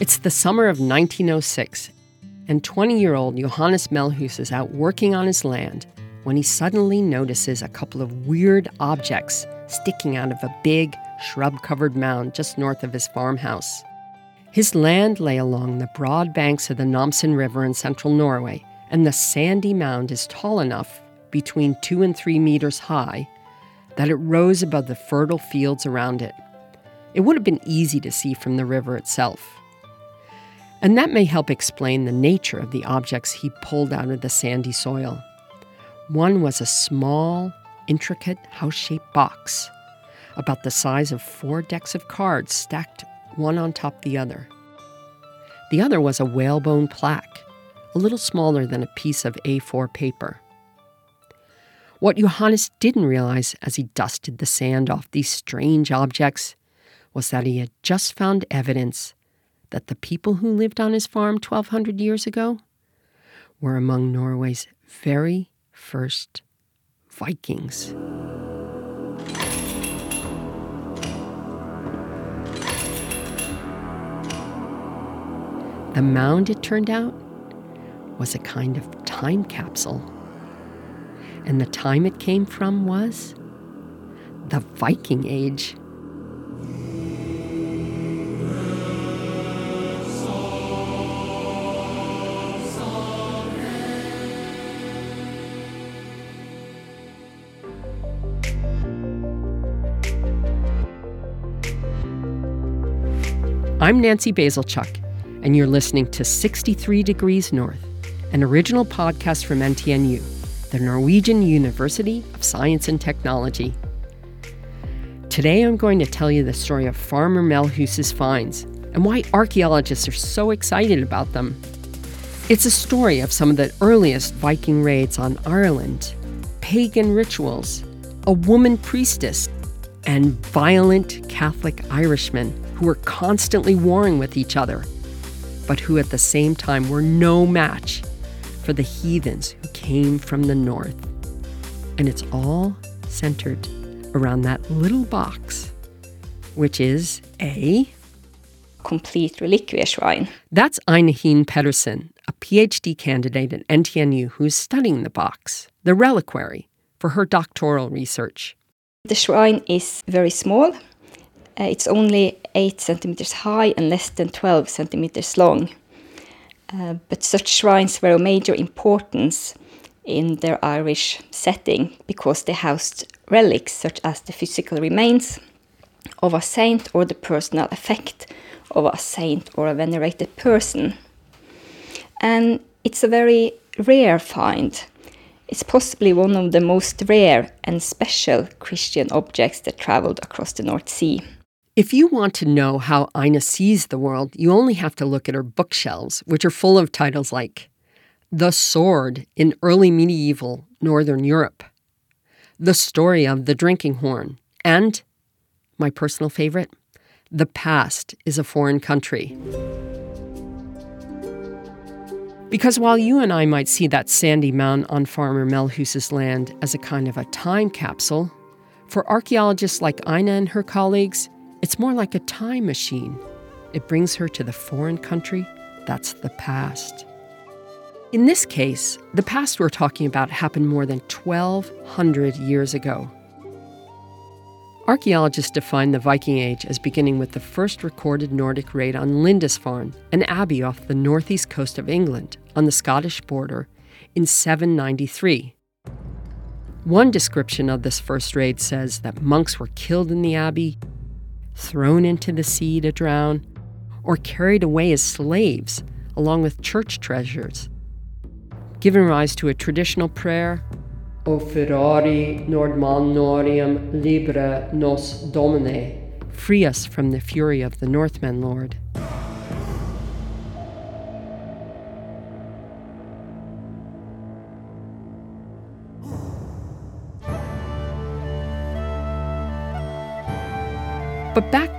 It's the summer of 1906, and 20 year old Johannes Melhus is out working on his land when he suddenly notices a couple of weird objects sticking out of a big, shrub covered mound just north of his farmhouse. His land lay along the broad banks of the Namsen River in central Norway, and the sandy mound is tall enough, between two and three meters high, that it rose above the fertile fields around it. It would have been easy to see from the river itself. And that may help explain the nature of the objects he pulled out of the sandy soil. One was a small, intricate house shaped box, about the size of four decks of cards stacked one on top the other. The other was a whalebone plaque, a little smaller than a piece of A4 paper. What Johannes didn't realize as he dusted the sand off these strange objects was that he had just found evidence that the people who lived on his farm 1200 years ago were among Norway's very first Vikings. The mound, it turned out, was a kind of time capsule. And the time it came from was the Viking Age. I'm Nancy Bazilchuk and you're listening to 63 Degrees North, an original podcast from NTNU, the Norwegian University of Science and Technology. Today I'm going to tell you the story of Farmer Melhus's finds and why archaeologists are so excited about them. It's a story of some of the earliest Viking raids on Ireland, pagan rituals, a woman priestess, and violent Catholic Irishmen who were constantly warring with each other but who at the same time were no match for the heathens who came from the north. And it's all centered around that little box, which is a complete reliquary shrine. That's Aina Heen-Pettersen, a PhD candidate at NTNU who's studying the box, the reliquary, for her doctoral research. The shrine is very small. Uh, it's only 8 centimeters high and less than 12 centimeters long. Uh, but such shrines were of major importance in their Irish setting because they housed relics such as the physical remains of a saint or the personal effect of a saint or a venerated person. And it's a very rare find. It's possibly one of the most rare and special Christian objects that traveled across the North Sea. If you want to know how Aina sees the world, you only have to look at her bookshelves, which are full of titles like The Sword in Early Medieval Northern Europe, The Story of the Drinking Horn, and, my personal favorite, The Past is a Foreign Country. Because while you and I might see that sandy mound on Farmer Melhus's land as a kind of a time capsule, for archaeologists like Aina and her colleagues, it's more like a time machine. It brings her to the foreign country that's the past. In this case, the past we're talking about happened more than 1,200 years ago. Archaeologists define the Viking Age as beginning with the first recorded Nordic raid on Lindisfarne, an abbey off the northeast coast of England on the Scottish border, in 793. One description of this first raid says that monks were killed in the abbey, thrown into the sea to drown, or carried away as slaves along with church treasures, giving rise to a traditional prayer O furore Normannorum libera nos domine, free us from the fury of the Northmen, Lord.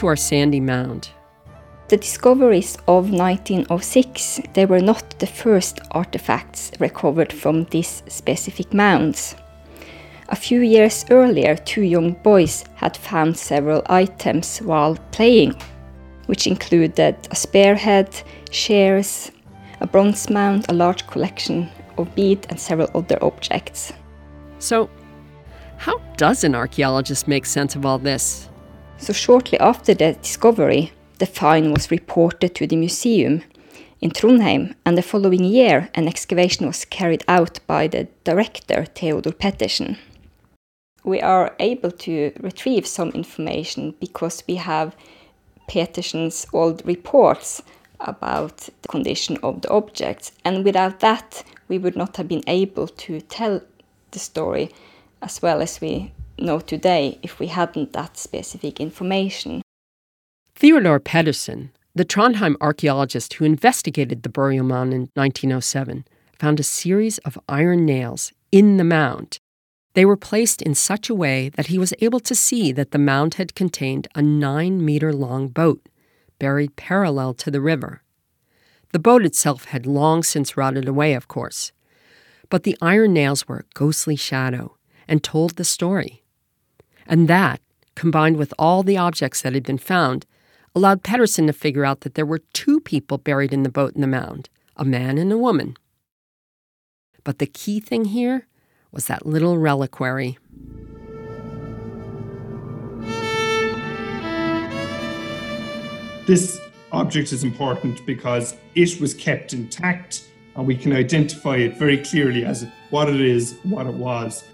To our sandy mound. The discoveries of 1906, they were not the first artifacts recovered from these specific mounds. A few years earlier, two young boys had found several items while playing. which included a spearhead, shares, a bronze mount, a large collection of beads, and several other objects. So, how does an archaeologist make sense of all this? So, shortly after the discovery, the find was reported to the museum in Trondheim, and the following year, an excavation was carried out by the director, Theodor Petersen. We are able to retrieve some information because we have Petersen's old reports about the condition of the objects, and without that, we would not have been able to tell the story as well as we know today if we hadn't that specific information. Theodor Petersen, the Trondheim archaeologist who investigated the burial mound in 1907, found a series of iron nails in the mound. They were placed in such a way that he was able to see that the mound had contained a nine meter long boat, buried parallel to the river. The boat itself had long since rotted away, of course, but the iron nails were a ghostly shadow and told the story. And that, combined with all the objects that had been found, allowed Petersen to figure out that there were two people buried in the boat in the mound a man and a woman. But the key thing here was that little reliquary. This object is important because it was kept intact and we can identify it very clearly as what it is, what it was.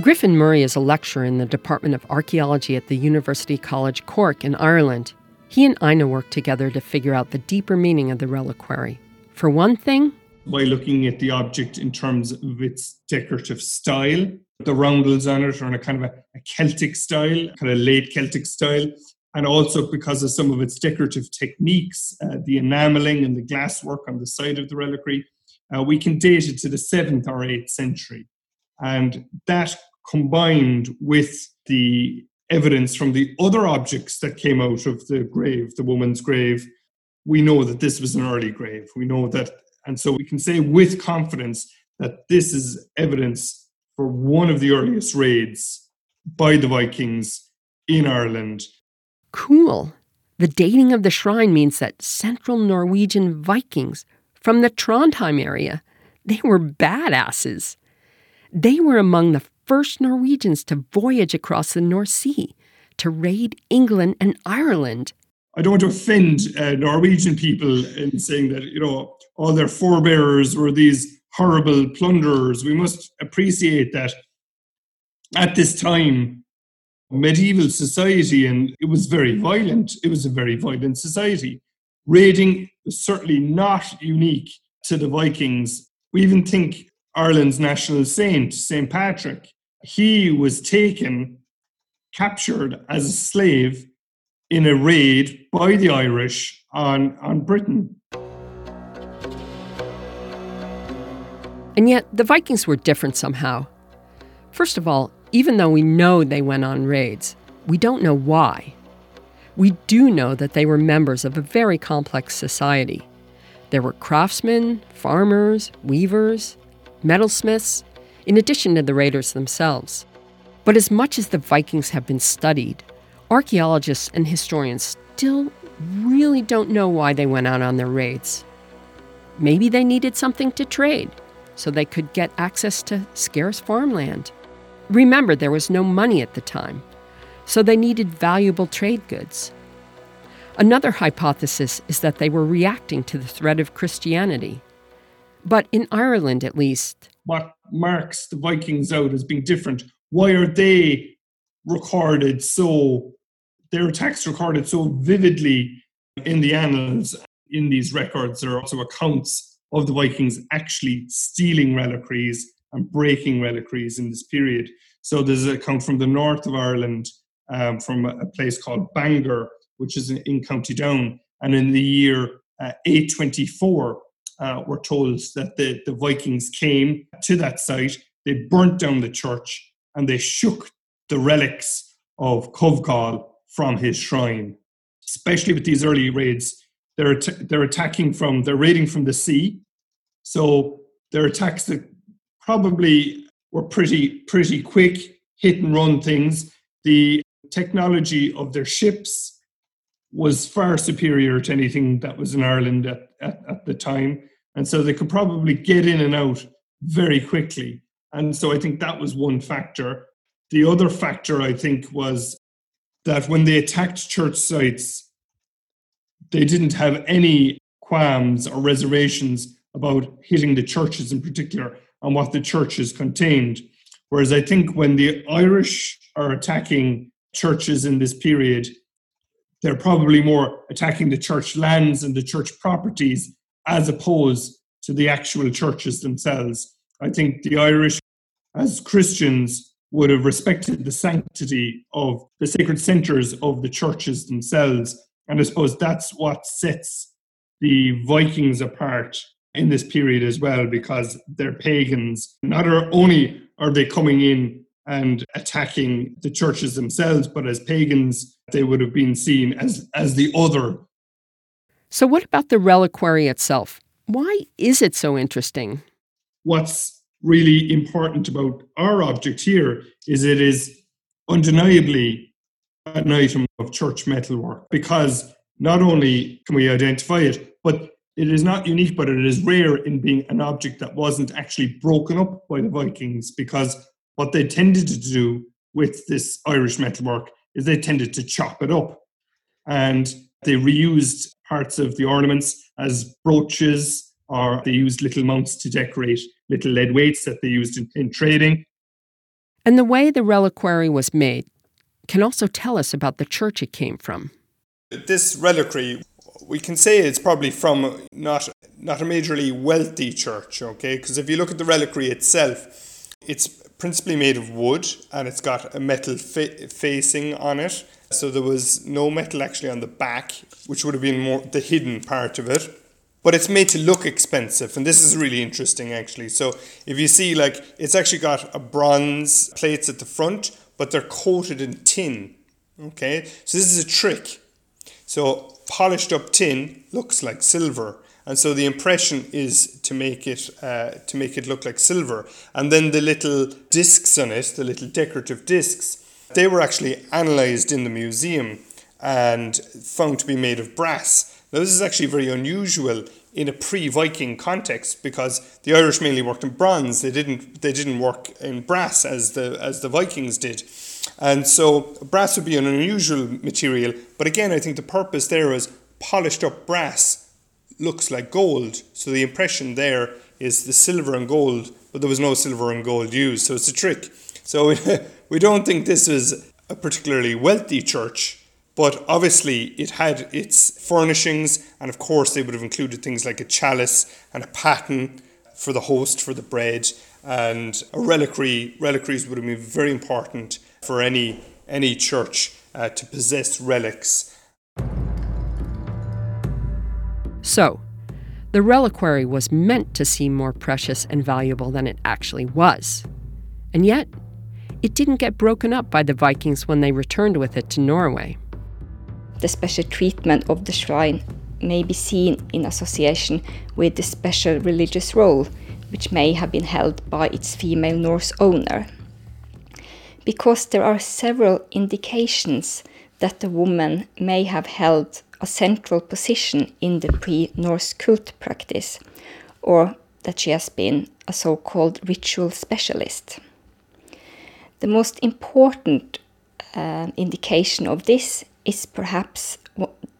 Griffin Murray is a lecturer in the Department of Archaeology at the University College Cork in Ireland. He and Aina worked together to figure out the deeper meaning of the reliquary. For one thing, by looking at the object in terms of its decorative style. The roundels on it are in a kind of a, a Celtic style, kind of late Celtic style, and also because of some of its decorative techniques, uh, the enameling and the glasswork on the side of the reliquary, uh, we can date it to the 7th or 8th century. And that combined with the evidence from the other objects that came out of the grave, the woman's grave, we know that this was an early grave. We know that, and so we can say with confidence that this is evidence for one of the earliest raids by the Vikings in Ireland. Cool. The dating of the shrine means that central Norwegian Vikings from the Trondheim area, they were badasses. They were among the first Norwegians to voyage across the North Sea to raid England and Ireland. I don't want to offend uh, Norwegian people in saying that, you know, all their forebears were these horrible plunderers. We must appreciate that at this time, medieval society, and it was very violent, it was a very violent society. Raiding was certainly not unique to the Vikings. We even think Ireland's national saint, St. Patrick, he was taken, captured as a slave in a raid by the Irish on, on Britain. And yet, the Vikings were different somehow. First of all, even though we know they went on raids, we don't know why. We do know that they were members of a very complex society. There were craftsmen, farmers, weavers, metalsmiths, in addition to the raiders themselves. But as much as the Vikings have been studied, archaeologists and historians still really don't know why they went out on their raids. Maybe they needed something to trade so they could get access to scarce farmland. Remember, there was no money at the time, so they needed valuable trade goods. Another hypothesis is that they were reacting to the threat of Christianity. But in Ireland, at least, what marks the Vikings out as being different? Why are they recorded so, their attacks recorded so vividly in the annals? In these records, there are also accounts of the Vikings actually stealing reliquaries and breaking reliquaries in this period. So there's an account from the north of Ireland, um, from a place called Bangor, which is in County Down. And in the year uh, 824, uh, we're told that the, the Vikings came to that site, they burnt down the church, and they shook the relics of Comgall from his shrine. Especially with these early raids, they're, they're attacking from, they're raiding from the sea. So they're attacks that probably were pretty, pretty quick, hit and run things. The technology of their ships was far superior to anything that was in Ireland at, at, at the time. And so they could probably get in and out very quickly. And so I think that was one factor. The other factor, I think, was that when they attacked church sites, they didn't have any qualms or reservations about hitting the churches in particular and what the churches contained. Whereas I think when the Irish are attacking churches in this period, they're probably more attacking the church lands and the church properties as opposed to the actual churches themselves. I think the Irish, as Christians, would have respected the sanctity of the sacred centers of the churches themselves. And I suppose that's what sets the Vikings apart in this period as well, because they're pagans. Not only are they coming in and attacking the churches themselves, but as pagans, they would have been seen as, as the other. So, what about the reliquary itself? Why is it so interesting? What's really important about our object here is it is undeniably an item of church metalwork because not only can we identify it, but it is not unique, but it is rare in being an object that wasn't actually broken up by the Vikings because what they tended to do with this Irish metalwork is they tended to chop it up and they reused parts of the ornaments as brooches or they used little mounts to decorate little lead weights that they used in, in trading. And the way the reliquary was made can also tell us about the church it came from. This reliquary, we can say it's probably from not not a majorly wealthy church, okay? Because if you look at the reliquary itself, it's principally made of wood and it's got a metal fa- facing on it. So there was no metal actually on the back, which would have been more the hidden part of it. But it's made to look expensive, and this is really interesting actually. So if you see, like, it's actually got a bronze plates at the front, but they're coated in tin. Okay, so this is a trick. So polished up tin looks like silver, and so the impression is to make it uh, to make it look like silver and then the little discs on it the little decorative discs they were actually analyzed in the museum and found to be made of brass now this is actually very unusual in a pre-Viking context because the Irish mainly worked in bronze they didn't they didn't work in brass as the as the Vikings did and so brass would be an unusual material but again I think the purpose there is polished up brass looks like gold. So the impression there is the silver and gold, but there was no silver and gold used. So it's a trick. So we don't think this was a particularly wealthy church, but obviously it had its furnishings, and of course they would have included things like a chalice and a paten for the host for the bread, and a reliquary. Reliquaries would have been very important for any any church uh, to possess relics So, the reliquary was meant to seem more precious and valuable than it actually was. And yet, it didn't get broken up by the Vikings when they returned with it to Norway. The special treatment of the shrine may be seen in association with the special religious role which may have been held by its female Norse owner. Because there are several indications that the woman may have held a central position in the pre Norse cult practice, or that she has been a so called ritual specialist. The most important uh, indication of this is perhaps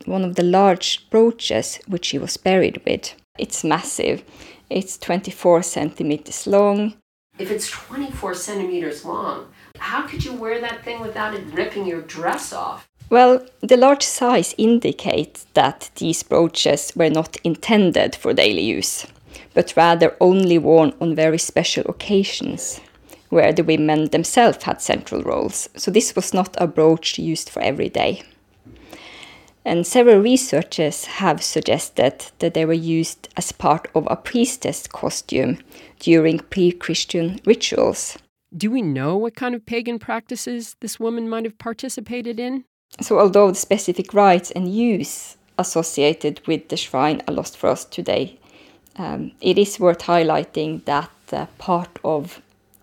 one of the large brooches which she was buried with. It's massive, it's 24 centimeters long. If it's 24 centimeters long, how could you wear that thing without it ripping your dress off? Well, the large size indicates that these brooches were not intended for daily use, but rather only worn on very special occasions, where the women themselves had central roles. So this was not a brooch used for every day. And several researchers have suggested that they were used as part of a priestess costume during pre Christian rituals. Do we know what kind of pagan practices this woman might have participated in? So, although the specific rites and use associated with the shrine are lost for us today, um, it is worth highlighting that uh, part of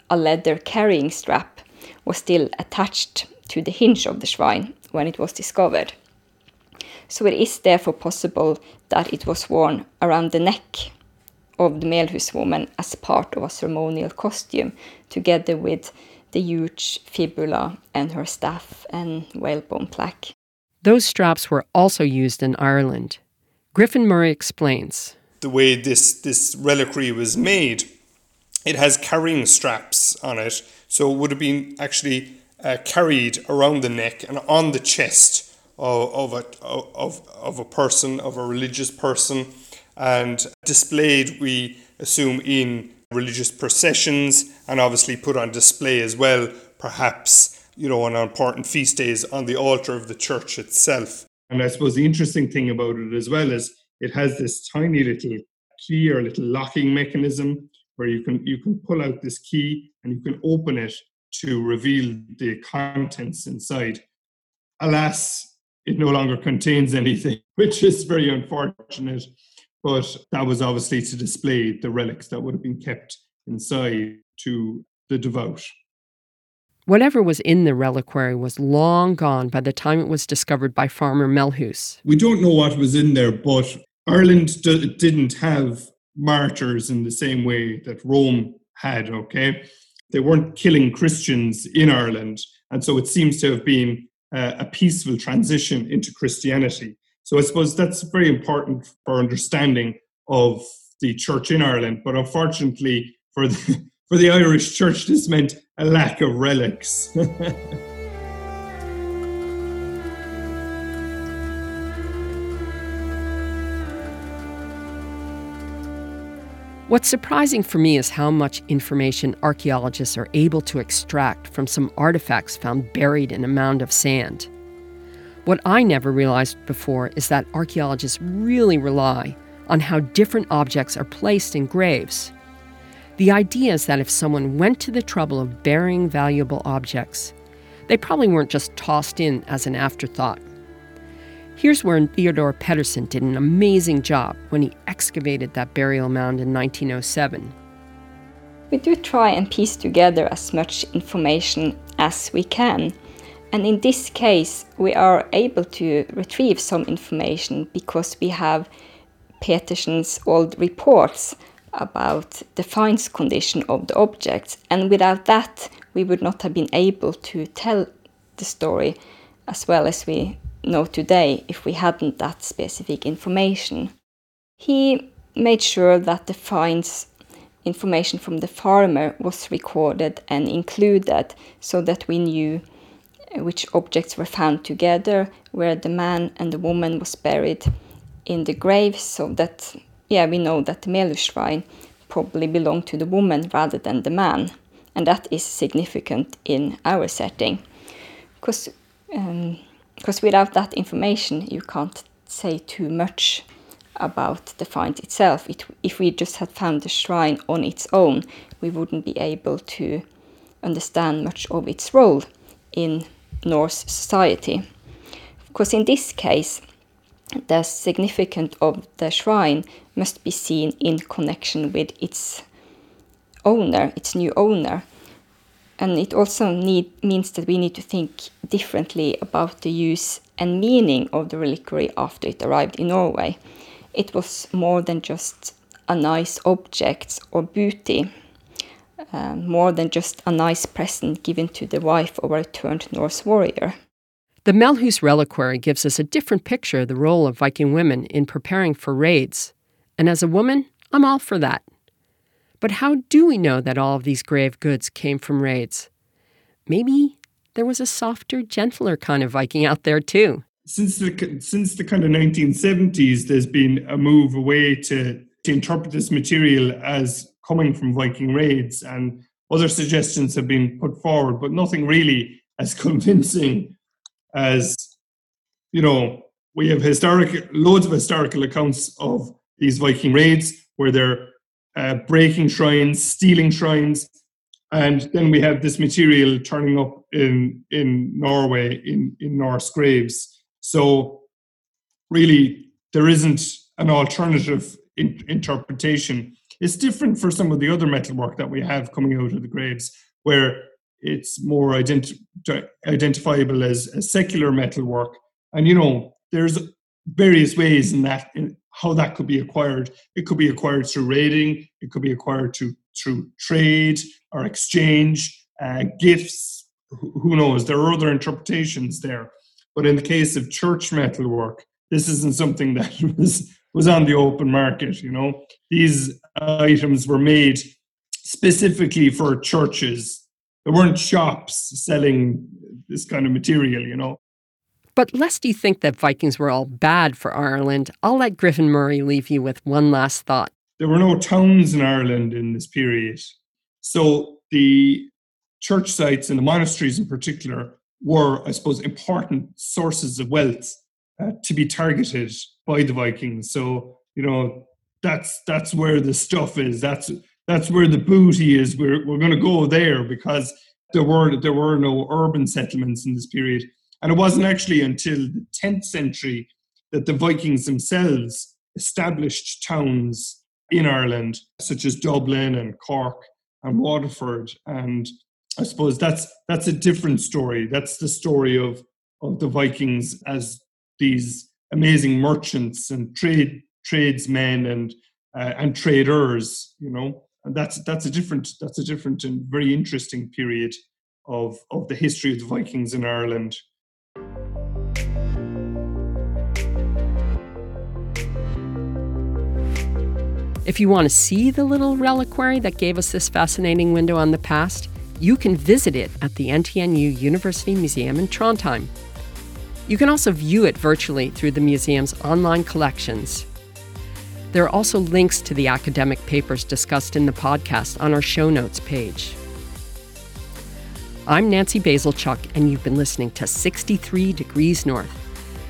a leather carrying strap was still attached to the hinge of the shrine when it was discovered. So it is therefore possible that it was worn around the neck of the Melhus woman as part of a ceremonial costume, together with the huge fibula and her staff and whalebone plaque. Those straps were also used in Ireland. Griffin Murray explains. The way this, this reliquary was made, it has carrying straps on it, so it would have been actually uh, carried around the neck and on the chest of, of, a, of, of a person, of a religious person, and displayed, we assume, in religious processions and obviously put on display as well, perhaps, you know, on important feast days on the altar of the church itself. And I suppose the interesting thing about it as well is it has this tiny little key or little locking mechanism where you can you can pull out this key and you can open it to reveal the contents inside. Alas, it no longer contains anything, which is very unfortunate. But that was obviously to display the relics that would have been kept inside to the devout. Whatever was in the reliquary was long gone by the time it was discovered by farmer Melhus. We don't know what was in there, but Ireland d- didn't have martyrs in the same way that Rome had, okay? They weren't killing Christians in Ireland. And so it seems to have been uh, a peaceful transition into Christianity. So I suppose that's very important for understanding of the church in Ireland. But unfortunately for the, for the Irish church, this meant a lack of relics. What's surprising for me is how much information archaeologists are able to extract from some artifacts found buried in a mound of sand. What I never realized before is that archaeologists really rely on how different objects are placed in graves. The idea is that if someone went to the trouble of burying valuable objects, they probably weren't just tossed in as an afterthought. Here's where Theodor Petersen did an amazing job when he excavated that burial mound in 1907. We do try and piece together as much information as we can and in this case, we are able to retrieve some information because we have Petersen's old reports about the finds condition of the objects. And without that, we would not have been able to tell the story as well as we know today if we hadn't that specific information. He made sure that the finds information from the farmer was recorded and included so that we knew uh, which objects were found together, where the man and the woman was buried in the grave, so that yeah, we know that the Melhus shrine probably belonged to the woman rather than the man, and that is significant in our setting, because um, because without that information you can't say too much about the find itself. It, if we just had found the shrine on its own, we wouldn't be able to understand much of its role in Norse society. Of course, in this case, the significance of the shrine must be seen in connection with its owner, its new owner. And it also need, means that we need to think differently about the use and meaning of the reliquary after it arrived in Norway. It was more than just a nice object or booty uh, more than just a nice present given to the wife of a returned Norse warrior. The Melhus reliquary gives us a different picture of the role of Viking women in preparing for raids. And as a woman, I'm all for that. But how do we know that all of these grave goods came from raids? Maybe there was a softer, gentler kind of Viking out there too. Since the since the kind of 1970s, there's been a move away to to interpret this material as coming from Viking raids, and other suggestions have been put forward, but nothing really as convincing as you know. We have historic loads of historical accounts of these Viking raids where they're uh, breaking shrines, stealing shrines, and then we have this material turning up in in Norway in in Norse graves. So really, there isn't an alternative in, interpretation it's different for some of the other metalwork that we have coming out of the graves, where it's more identi- identifiable as, as secular metalwork. And you know, there's various ways in that in how that could be acquired. It could be acquired through raiding. It could be acquired through through trade or exchange, uh, gifts. Who knows? There are other interpretations there. But in the case of church metalwork, this isn't something that was was on the open market. You know, these items were made specifically for churches. There weren't shops selling this kind of material. You know. But lest you think that Vikings were all bad for Ireland, I'll let Griffin Murray leave you with one last thought. There were no towns in Ireland in this period. So the church sites and the monasteries in particular were, I suppose, important sources of wealth uh, to be targeted by the Vikings. So you know that's that's where the stuff is. That's that's where the booty is. We're we're going to go there because there were there were no urban settlements in this period, and it wasn't actually until the 10th century that the Vikings themselves established towns in Ireland, such as Dublin and Cork and Waterford and I suppose that's that's a different story. That's the story of of the Vikings as these amazing merchants and trade tradesmen and uh, and traders. You know, and that's that's a different that's a different and very interesting period of of the history of the Vikings in Ireland. If you want to see the little reliquary that gave us this fascinating window on the past, you can visit it at the NTNU University Museum in Trondheim. You can also view it virtually through the museum's online collections. There are also links to the academic papers discussed in the podcast on our show notes page. I'm Nancy Bazilchuk, and you've been listening to 63 Degrees North,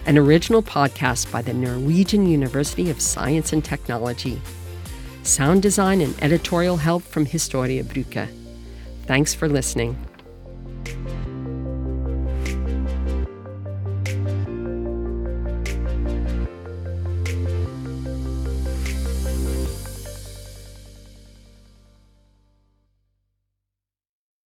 an original podcast by the Norwegian University of Science and Technology. Sound design and editorial help from Historia Bruke. Thanks for listening.